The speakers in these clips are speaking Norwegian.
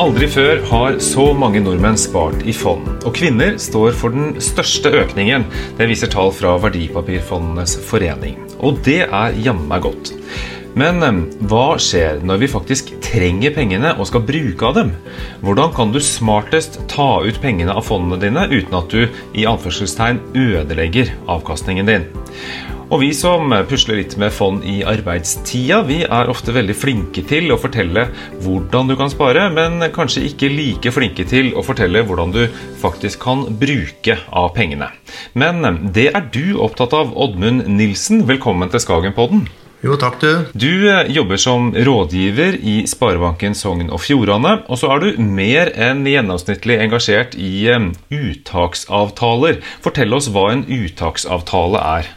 Aldri før har så mange nordmenn spart i fond. Og kvinner står for den største økningen. Det viser tall fra Verdipapirfondenes forening. Og det er jammen godt. Men hva skjer når vi faktisk trenger pengene og skal bruke av dem? Hvordan kan du smartest ta ut pengene av fondene dine uten at du i anførselstegn ødelegger avkastningen din? Og vi som pusler litt med fond i arbeidstida, vi er ofte veldig flinke til å fortelle hvordan du kan spare, men kanskje ikke like flinke til å fortelle hvordan du faktisk kan bruke av pengene. Men det er du opptatt av, Oddmund Nilsen. Velkommen til Skagenpodden. Jo, takk du. Du eh, jobber som rådgiver i Sparebanken Sogn og Fjordane. Og så er du mer enn gjennomsnittlig engasjert i eh, uttaksavtaler. Fortell oss hva en uttaksavtale er.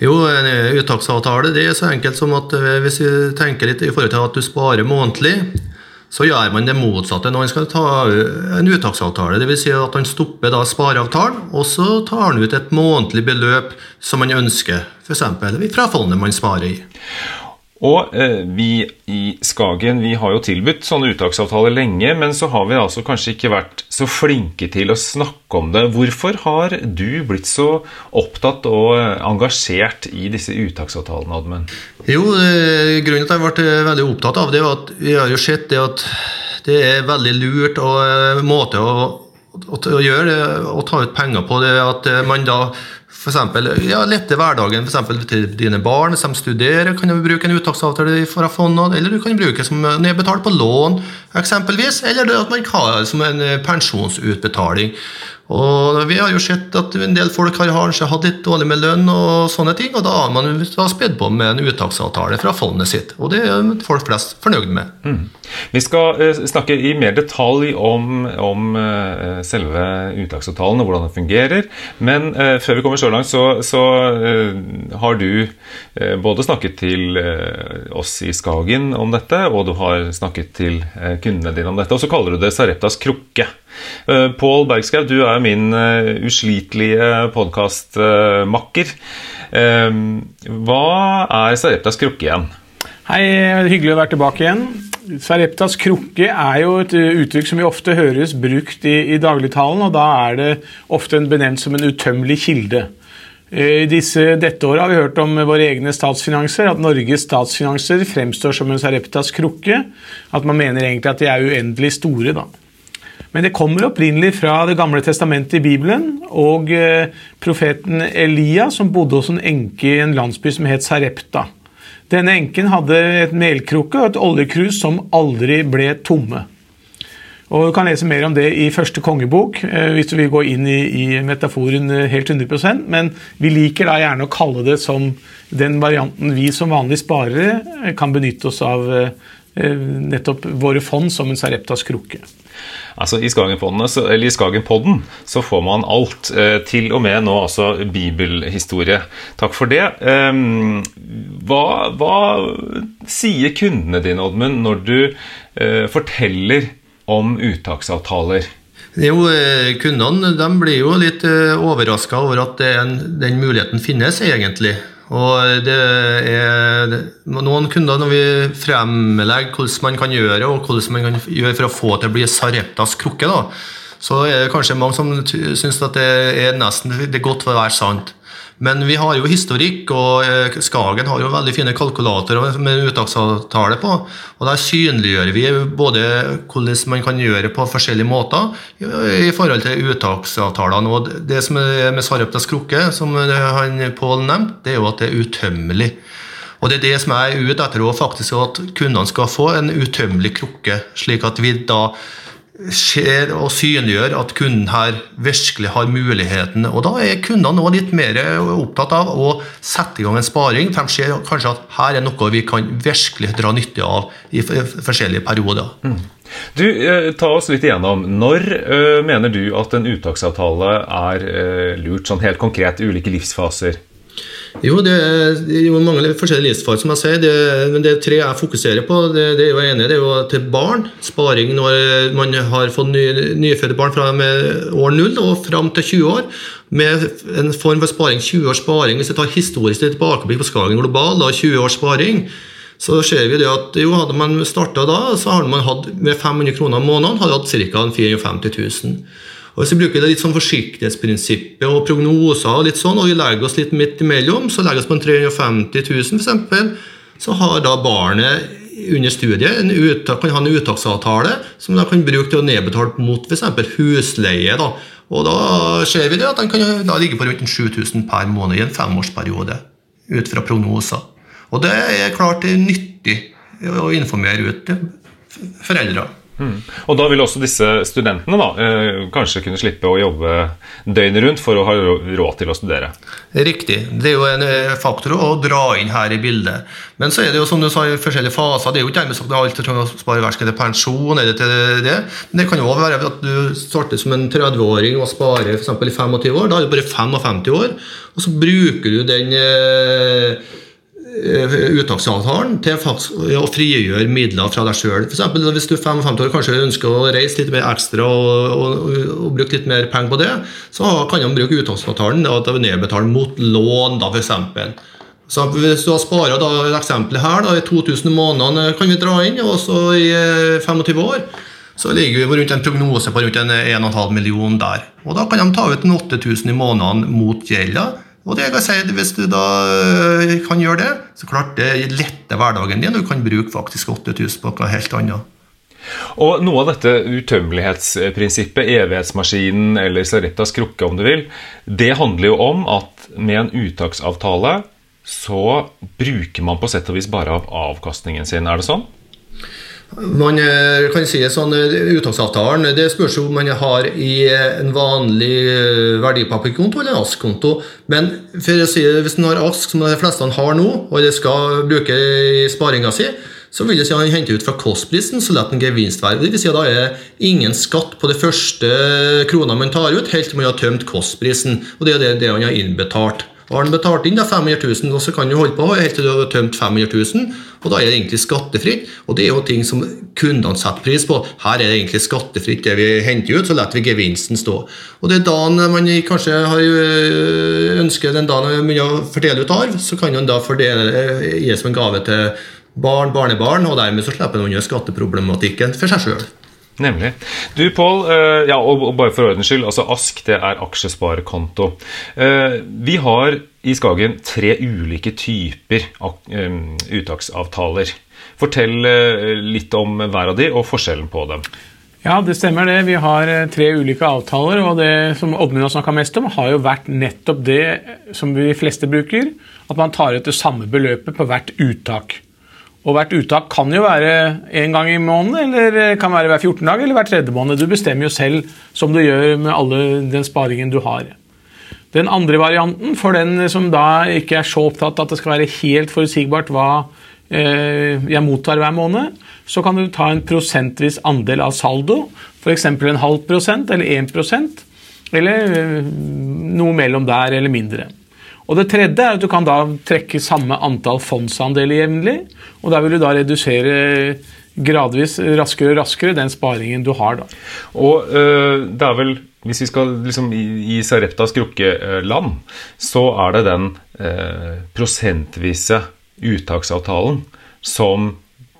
Jo, en uttaksavtale det er så enkelt som at eh, hvis vi tenker litt i forhold til at du sparer månedlig, så gjør man det motsatte når man skal ta en uttaksavtale. Dvs. Si at man stopper da spareavtalen, og så tar man ut et månedlig beløp som man ønsker, f.eks. fra fondet man sparer i. Og eh, vi i Skagen vi har jo tilbudt sånne uttaksavtaler lenge, men så har vi altså kanskje ikke vært så flinke til å snakke om det. Hvorfor har du blitt så opptatt og engasjert i disse uttaksavtalene, Oddmund? Jo, eh, grunnen til at jeg ble eh, veldig opptatt av det, var at vi har jo sett det at det er veldig lurt og eh, måte å, å, å gjøre det, å ta ut penger på det, at man da for eksempel, ja, lette hverdagen for til dine barn hvis de studerer. kan du bruke en uttaksavtale fra fondet, eller du kan bruke som nedbetalt på lån, eksempelvis. Eller at man har som en pensjonsutbetaling. Og Vi har jo sett at en del folk har kanskje hatt litt dårlig med lønn, og sånne ting, og da har man spedd på med en uttaksavtale fra fondet sitt. Og det er folk flest fornøyd med. Mm. Vi skal uh, snakke i mer detalj om, om uh, selve uttaksavtalen og hvordan den fungerer. Men uh, før vi kommer så langt, så, så har du både snakket til oss i Skagen om dette, og du har snakket til kundene dine om dette. Og så kaller du det Sareptas krukke. Pål Bergskaug, du er min uslitelige podkastmakker. Hva er Sareptas krukke igjen? Hei, hyggelig å være tilbake igjen. Sareptas krukke er jo et eh, uttrykk som vi ofte høres brukt i, i dagligtalen, og da er det ofte benevnt som en utømmelig kilde. Eh, disse, dette året har vi hørt om våre egne statsfinanser, at Norges statsfinanser fremstår som en Sareptas krukke. At man mener egentlig at de er uendelig store. da. Men det kommer opprinnelig fra Det gamle testamentet i Bibelen og eh, profeten Elia, som bodde hos en enke i en landsby som het Sarepta. Denne enken hadde et melkrukke og et oljekrus som aldri ble tomme. Og Du kan lese mer om det i første kongebok, eh, hvis du vil gå inn i, i metaforen eh, helt 100% Men vi liker da gjerne å kalle det som den varianten vi som vanlige sparere kan benytte oss av nettopp våre fond som en Sareptas krukke. Altså I Skagenpodden så får man alt, eh, til og med nå altså bibelhistorie. Takk for det. Ehm, hva, hva sier kundene dine, Oddmund, når du eh, forteller om uttaksavtaler? Jo, eh, Kundene de blir jo litt overraska over at den muligheten finnes, egentlig. Og det er noen kunder når vi fremlegger hvordan man kan gjøre og hvordan man kan gjøre for å få til å bli Sareptas krukke, da, så er det kanskje mange som syns at det er nesten det er godt for å være sant. Men vi har jo historikk, og eh, Skagen har jo veldig fine kalkulatorer med uttaksavtale på. og Der synliggjør vi både hvordan man kan gjøre på forskjellige måter i forhold til uttaksavtalene. og Det som er med Sareptas krukke, som han Pål nevnte, det er jo at det er utømmelig. Og Det er det som jeg er ute etter, faktisk at kundene skal få en utømmelig krukke, slik at vi da ser og synliggjør at kunden her virkelig har muligheten. Og da er kundene nå litt mer opptatt av å sette i gang en sparing. De ser kanskje at her er noe vi kan virkelig dra nytte av i forskjellige perioder. Mm. Du, eh, Ta oss litt igjennom. Når uh, mener du at en uttaksavtale er uh, lurt, sånn helt konkret, i ulike livsfaser? Jo, det er, jo mange forskjellige livsfag, som jeg sier. Det, men det tre jeg fokuserer på, det, det er jo ene, det er jo til barn. Sparing når man har fått ny, nyfødte barn fra år 0 og fram til 20 år. Med en form for sparing, 20 års sparing. Hvis vi tar historisk tilbakeblikk på Skagen Global, da 20 års sparing, så ser vi det at jo, hadde man starta da, så hadde man hatt med 500 kroner i måneden hadde hatt ca. 450 000. Og Hvis vi bruker det litt sånn forsiktighetsprinsippet og prognoser, og litt sånn, og vi legger oss litt midt imellom, så legger vi oss på en 350 000 f.eks., så har da barnet under studiet en uttak, kan ha en uttaksavtale som de kan bruke til å nedbetale mot f.eks. husleie. Da. Og da ser vi det at den kan da ligge på rundt 7000 per måned i en femårsperiode, ut fra prognoser. Og det er klart nyttig å informere ut til foreldre. Mm. Og da vil også disse studentene da, eh, kanskje kunne slippe å jobbe døgnet rundt for å ha råd til å studere? Riktig. Det er jo en eh, faktor å dra inn her i bildet. Men så er det jo som du sa i forskjellige faser. Det er jo ikke dermed sagt alt til å spare verken til pensjon eller til det. Men det kan jo også være at du starter som en 30-åring og sparer f.eks. i 25 år. Da er du bare 55 år, og så bruker du den Eh, uttaksavtalen til å frigjøre midler fra deg sjøl. Hvis du er 55 år kanskje ønsker å reise litt mer ekstra og, og, og bruke litt mer penger på det, så kan de bruke uttaksavtalen å nedbetale mot lån, da, f.eks. Så Hvis du har spara eksempel her da, i 2000 måneder kan vi dra inn, og så i 25 eh, år, så ligger vi rundt en prognose på rundt 1,5 million der. Og Da kan de ta ut 8000 i måneden mot gjelda. Og det kan si, Hvis du da øh, kan gjøre det, så klart det letter hverdagen din. Du kan bruke faktisk 8000 på noe helt annet. Og Noe av dette utømmelighetsprinsippet, evighetsmaskinen eller Sareptas krukke, om du vil, det handler jo om at med en uttaksavtale så bruker man på sett og vis bare av avkastningen sin. Er det sånn? Man eh, kan si sånn, eh, Uttaksavtalen det spørs om man har i eh, en vanlig verdipapirkonto eller ASK-konto. Men for å si, hvis man har ASK, som de fleste har nå, og det skal bruke i sparinga si, så vil det si at han henter ut fra kostprisen, så lar han gevinst være. Det vil si at Da er ingen skatt på de første kronene man tar ut, helt til man har tømt kostprisen. Og det er det, det han har innbetalt. Og Har han betalt inn da 500 000, og så kan du holde på helt til du har tømt 500 000, og da er det egentlig skattefritt. Og det er jo ting som kundene setter pris på. Her er det egentlig skattefritt det vi henter ut, så lar vi gevinsten stå. Og det er da man kanskje har ønsket, ønsker den dagen man å fordele ut arv, så kan man da fordele, øh, gi som en gave til barn, barnebarn, og dermed så slipper man unna skatteproblematikken for seg sjøl. Nemlig. Du Pål, eh, ja, og bare for ordens skyld, altså ASK det er aksjesparekonto. Eh, vi har i Skagen tre ulike typer eh, uttaksavtaler. Fortell litt om hver av de og forskjellen på dem. Ja, det stemmer det. Vi har tre ulike avtaler. Og det som Oddmund har snakka mest om, har jo vært nettopp det som vi fleste bruker. At man tar ut det samme beløpet på hvert uttak. Og hvert uttak kan jo være én gang i måneden, eller kan være hver 14 dag eller hver tredje måned. Du bestemmer jo selv, som du gjør med alle den sparingen du har. Den andre varianten, for den som da ikke er så opptatt at det skal være helt forutsigbart hva eh, jeg mottar hver måned, så kan du ta en prosentvis andel av saldo, f.eks. en halv prosent eller 1 prosent, eller eh, noe mellom der eller mindre. Og Det tredje er at du kan da trekke samme antall fondsandeler jevnlig. Og da vil du da redusere gradvis raskere og raskere den sparingen du har da. Og øh, det er vel hvis vi skal liksom i Sareptas krukkeland, så er det den øh, prosentvise uttaksavtalen som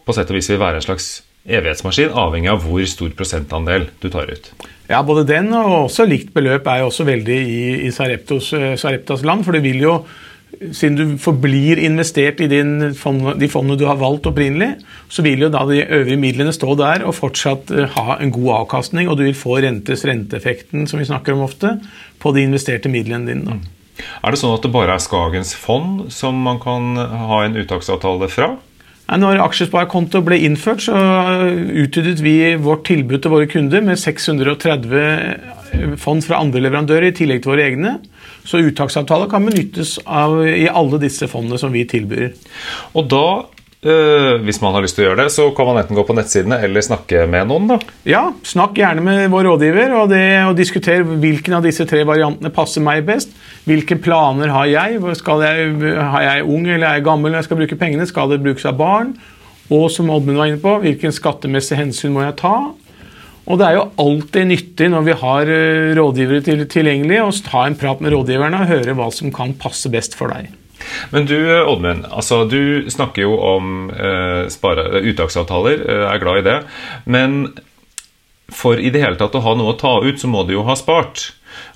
på sett og vis vil være en slags evighetsmaskin, avhengig av hvor stor prosentandel du tar ut. Ja, både den og også likt beløp er jo også veldig i, i Sareptos, eh, Sareptas land. For det vil jo, siden du forblir investert i fond, de fondene du har valgt opprinnelig, så vil jo da de øvrige midlene stå der og fortsatt eh, ha en god avkastning. Og du vil få rentes renteeffekten, som vi snakker om ofte, på de investerte midlene dine. Da. Mm. Er det sånn at det bare er Skagens fond som man kan ha en uttaksavtale fra? Når aksjesparekonto ble innført, så utvidet vi vårt tilbud til våre kunder med 630 fond fra andre leverandører i tillegg til våre egne. Så uttaksavtaler kan benyttes av, i alle disse fondene som vi tilbyr. Og da Uh, hvis man har lyst til å gjøre det, så kan man enten gå på nettsidene eller snakke med noen. da. Ja, snakk gjerne med vår rådgiver og, det, og diskuter hvilken av disse tre variantene passer meg best. Hvilke planer har jeg? jeg? Har jeg ung eller er jeg gammel når jeg skal bruke pengene? Skal det brukes av barn? Og som Oddmund var inne på, hvilken skattemessig hensyn må jeg ta? Og det er jo alltid nyttig når vi har eh, rådgivere til, tilgjengelig, å ta en prat med rådgiverne og høre hva som kan passe best for deg. Men du Oddmund, altså, du snakker jo om eh, spare, uttaksavtaler, eh, er glad i det. Men for i det hele tatt å ha noe å ta ut, så må du jo ha spart.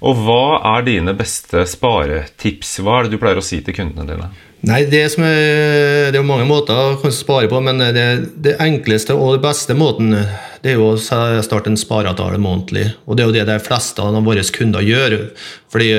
Og hva er dine beste sparetips? Hva er det du pleier å si til kundene dine? Nei, Det, er, det er mange måter å spare på, men det, det, enkleste og det beste måten det er jo å starte en spareavtale månedlig. Og det er jo det de fleste av våre kunder gjør. fordi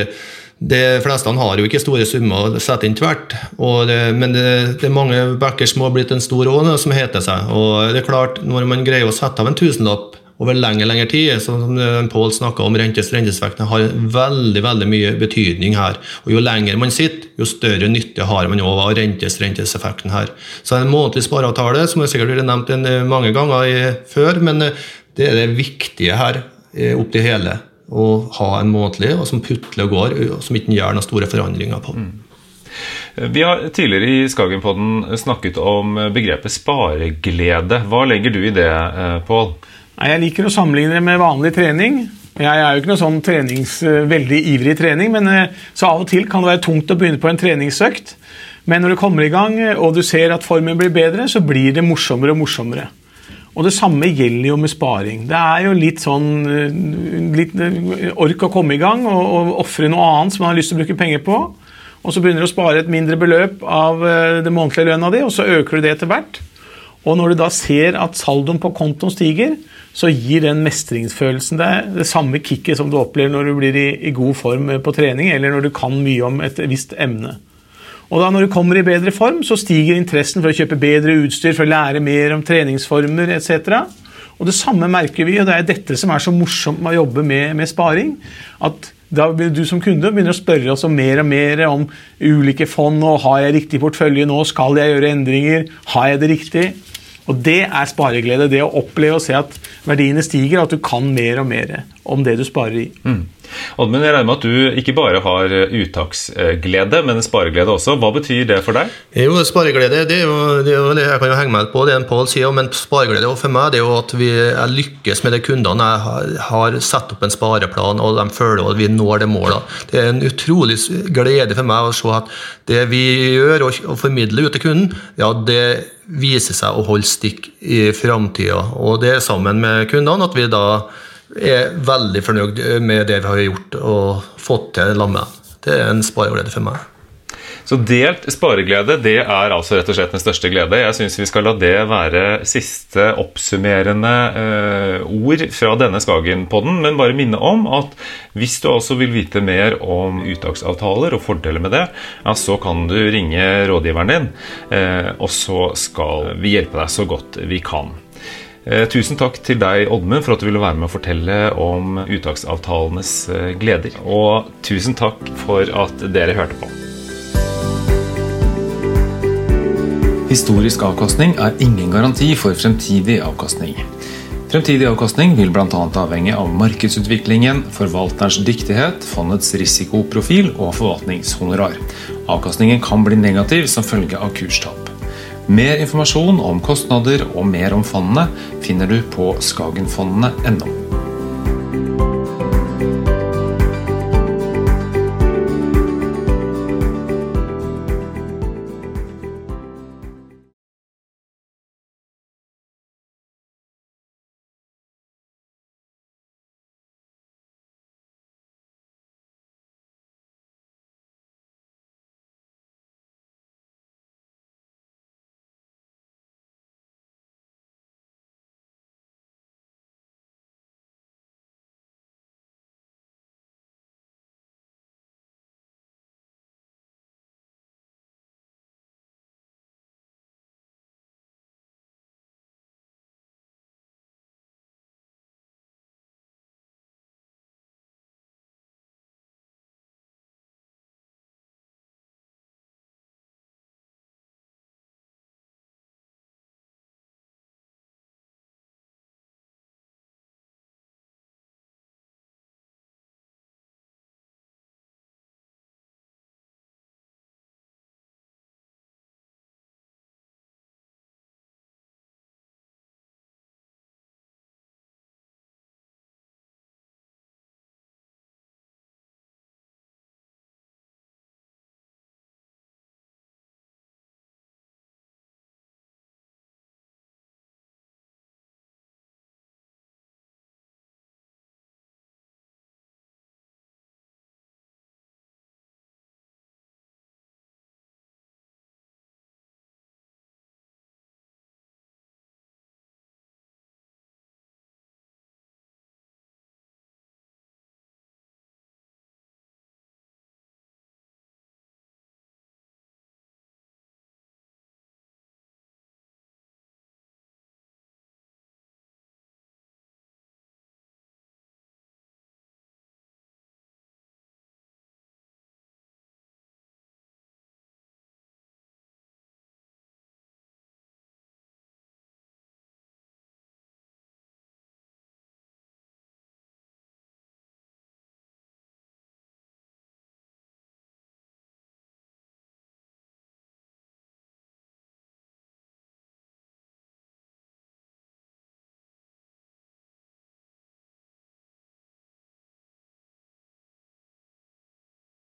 de fleste har jo ikke store summer å sette inn tvert. Det, men det, det, er mange bekker små blitt en stor å, som heter seg. Og det er klart, når man greier å sette av en tusenlapp over lengre lengre tid, som Pål snakka om, rentes rentesvekten har veldig veldig mye betydning her. Og Jo lenger man sitter, jo større nytte har man av rentes renteseffekten her. Så en månedlig spareavtale, som sikkert har nevnt mange ganger før, men eh, det er det viktige her opp til hele. Å ha en månedlig og som putler og går, og som ikke gjør noen store forandringer på. Mm. Vi har tidligere i Skagenpodden snakket om begrepet spareglede. Hva legger du i det, eh, Pål? Jeg liker å sammenligne det med vanlig trening. Jeg er jo ikke noe sånn trenings, eh, veldig ivrig trening, men eh, så av og til kan det være tungt å begynne på en treningsøkt. Men når du kommer i gang og du ser at formen blir bedre, så blir det morsommere og morsommere. Og Det samme gjelder jo med sparing. Det er jo litt sånn litt ork å komme i gang og, og ofre noe annet som man har lyst til å bruke penger på. Og så begynner du å spare et mindre beløp av det månedlige lønna di, og så øker du det etter hvert. Og når du da ser at saldoen på kontoen stiger, så gir den mestringsfølelsen deg det samme kicket som du opplever når du blir i, i, god form på trening, eller når du kan mye om et visst emne. Og da Når du kommer i bedre form, så stiger interessen for å kjøpe bedre utstyr, for å lære mer om treningsformer etc. Og Det samme merker vi, og det er dette som er så morsomt med å jobbe med, med sparing. at da du som kunde begynner å spørre oss om mer og mer om ulike fond. og Har jeg riktig portefølje nå? Skal jeg gjøre endringer? Har jeg det riktig? Og Det er spareglede. Det å oppleve og se at verdiene stiger, og at du kan mer og mer om det du sparer i. Mm. Oddmund, jeg regner med at du ikke bare har uttaksglede, men spareglede også. Hva betyr det for deg? Jo, Spareglede det er jo, det er jo jeg kan jo henge meg på det en Pål sier, men spareglede for meg det er jo at vi jeg lykkes med de kundene jeg har satt opp en spareplan, og de føler at vi når det målet. Det er en utrolig glede for meg å se at det vi gjør og, og formidler ut til kunden, ja, det viser seg å holde stikk i framtida. Og det er sammen med kundene at vi da er veldig fornøyd med det vi har gjort og fått til sammen. Det er en spareglede for meg. Så delt spareglede det er altså rett og slett den største glede. Jeg syns vi skal la det være siste oppsummerende eh, ord fra denne Skagen-podden, men bare minne om at hvis du altså vil vite mer om uttaksavtaler og fordeler med det, ja, så kan du ringe rådgiveren din, eh, og så skal vi hjelpe deg så godt vi kan. Eh, tusen takk til deg, Oddmund, for at du ville være med å fortelle om uttaksavtalenes eh, gleder. Og tusen takk for at dere hørte på. Historisk avkastning er ingen garanti for fremtidig avkastning. Fremtidig avkastning vil bl.a. avhenge av markedsutviklingen, forvalterens dyktighet, fondets risikoprofil og forvaltningshonorar. Avkastningen kan bli negativ som følge av kurstap. Mer informasjon om kostnader og mer om fondene finner du på skagenfondene.no.